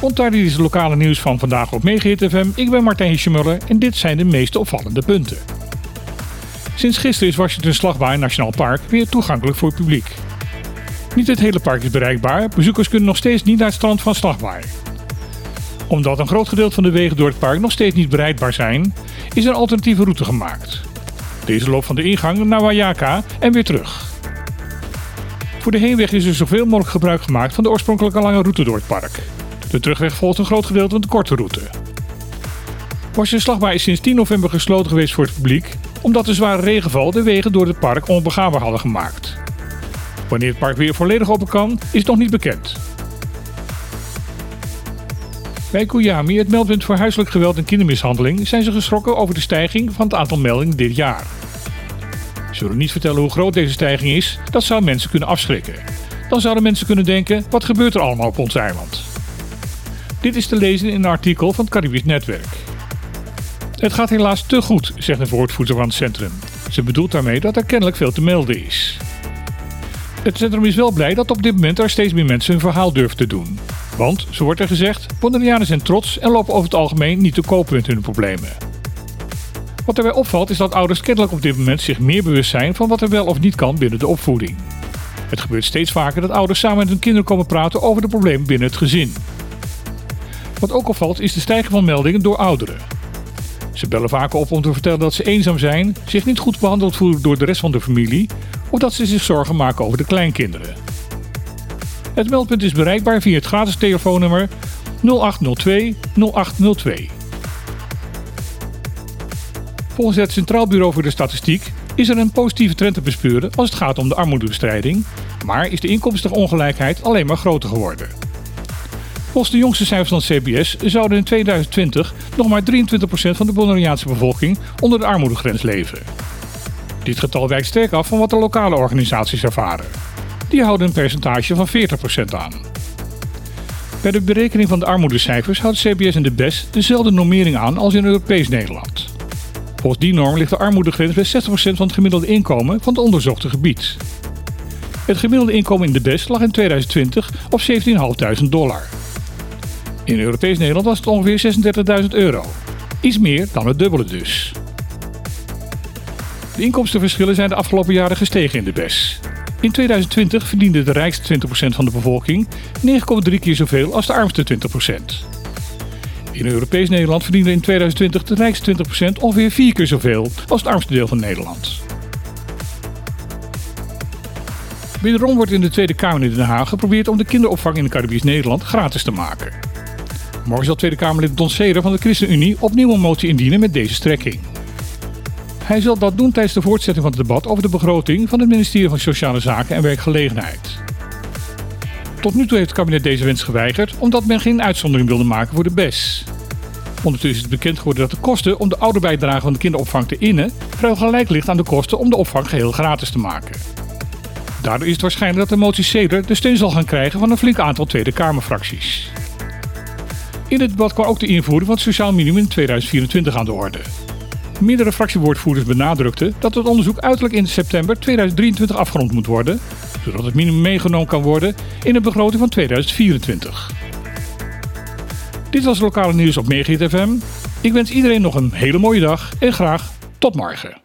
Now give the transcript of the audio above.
Ontardi is het lokale nieuws van vandaag op Megahit FM. Ik ben Martijn Hischemuller en dit zijn de meest opvallende punten. Sinds gisteren is Washington Slagbaai Nationaal Park weer toegankelijk voor het publiek. Niet het hele park is bereikbaar, bezoekers kunnen nog steeds niet naar het strand van Slagbaai. Omdat een groot gedeelte van de wegen door het park nog steeds niet bereikbaar zijn, is een alternatieve route gemaakt. Deze loopt van de ingang naar Wayaka en weer terug. Voor de heenweg is er zoveel mogelijk gebruik gemaakt van de oorspronkelijke lange route door het park. De terugweg volgt een groot gedeelte van de korte route. Washington Slagbaai is sinds 10 november gesloten geweest voor het publiek, omdat de zware regenval de wegen door het park onbegaanbaar hadden gemaakt. Wanneer het park weer volledig open kan, is nog niet bekend. Bij Kuyami, het meldpunt voor huiselijk geweld en kindermishandeling, zijn ze geschrokken over de stijging van het aantal meldingen dit jaar. Zullen niet vertellen hoe groot deze stijging is, dat zou mensen kunnen afschrikken. Dan zouden mensen kunnen denken: wat gebeurt er allemaal op ons eiland? Dit is te lezen in een artikel van het Caribisch Netwerk. Het gaat helaas te goed, zegt een woordvoerder van het centrum. Ze bedoelt daarmee dat er kennelijk veel te melden is. Het centrum is wel blij dat op dit moment er steeds meer mensen hun verhaal durven te doen. Want, zo wordt er gezegd, Bonaireanen zijn trots en lopen over het algemeen niet te kopen met hun problemen. Wat erbij opvalt is dat ouders kennelijk op dit moment zich meer bewust zijn van wat er wel of niet kan binnen de opvoeding. Het gebeurt steeds vaker dat ouders samen met hun kinderen komen praten over de problemen binnen het gezin. Wat ook opvalt is de stijging van meldingen door ouderen. Ze bellen vaker op om te vertellen dat ze eenzaam zijn, zich niet goed behandeld voelen door de rest van de familie of dat ze zich zorgen maken over de kleinkinderen. Het meldpunt is bereikbaar via het gratis telefoonnummer 0802 0802. Volgens het Centraal Bureau voor de Statistiek is er een positieve trend te bespeuren als het gaat om de armoedebestrijding, maar is de inkomstenongelijkheid alleen maar groter geworden. Volgens de jongste cijfers van het CBS zouden in 2020 nog maar 23% van de Bonaireaanse bevolking onder de armoedegrens leven. Dit getal wijkt sterk af van wat de lokale organisaties ervaren. Die houden een percentage van 40% aan. Bij de berekening van de armoedecijfers houdt CBS en de BES dezelfde normering aan als in Europees Nederland. Volgens die norm ligt de armoedegrens bij 60% van het gemiddelde inkomen van het onderzochte gebied. Het gemiddelde inkomen in de BES lag in 2020 op 17.500 dollar. In Europees Nederland was het ongeveer 36.000 euro. Iets meer dan het dubbele dus. De inkomstenverschillen zijn de afgelopen jaren gestegen in de BES. In 2020 verdiende de rijkste 20% van de bevolking 9,3 keer zoveel als de armste 20%. In Europees Nederland verdiende in 2020 de rijkste 20% ongeveer 4 keer zoveel als het armste deel van Nederland. Wederom wordt in de Tweede Kamer in Den Haag geprobeerd om de kinderopvang in Caribisch Nederland gratis te maken. Morgen zal Tweede Kamerlid Don Seder van de ChristenUnie opnieuw een motie indienen met deze strekking. Hij zal dat doen tijdens de voortzetting van het debat over de begroting van het ministerie van Sociale Zaken en Werkgelegenheid. Tot nu toe heeft het kabinet deze wens geweigerd omdat men geen uitzondering wilde maken voor de BES. Ondertussen is het bekend geworden dat de kosten om de ouderbijdrage van de kinderopvang te innen vrijwel gelijk ligt aan de kosten om de opvang geheel gratis te maken. Daardoor is het waarschijnlijk dat de motie Seder de steun zal gaan krijgen van een flink aantal Tweede Kamerfracties. In het debat kwam ook de invoering van het sociaal minimum in 2024 aan de orde. Meerdere fractiewoordvoerders benadrukten dat het onderzoek uiterlijk in september 2023 afgerond moet worden, zodat het minimum meegenomen kan worden in de begroting van 2024. Dit was lokale nieuws op Megahit FM. Ik wens iedereen nog een hele mooie dag en graag tot morgen.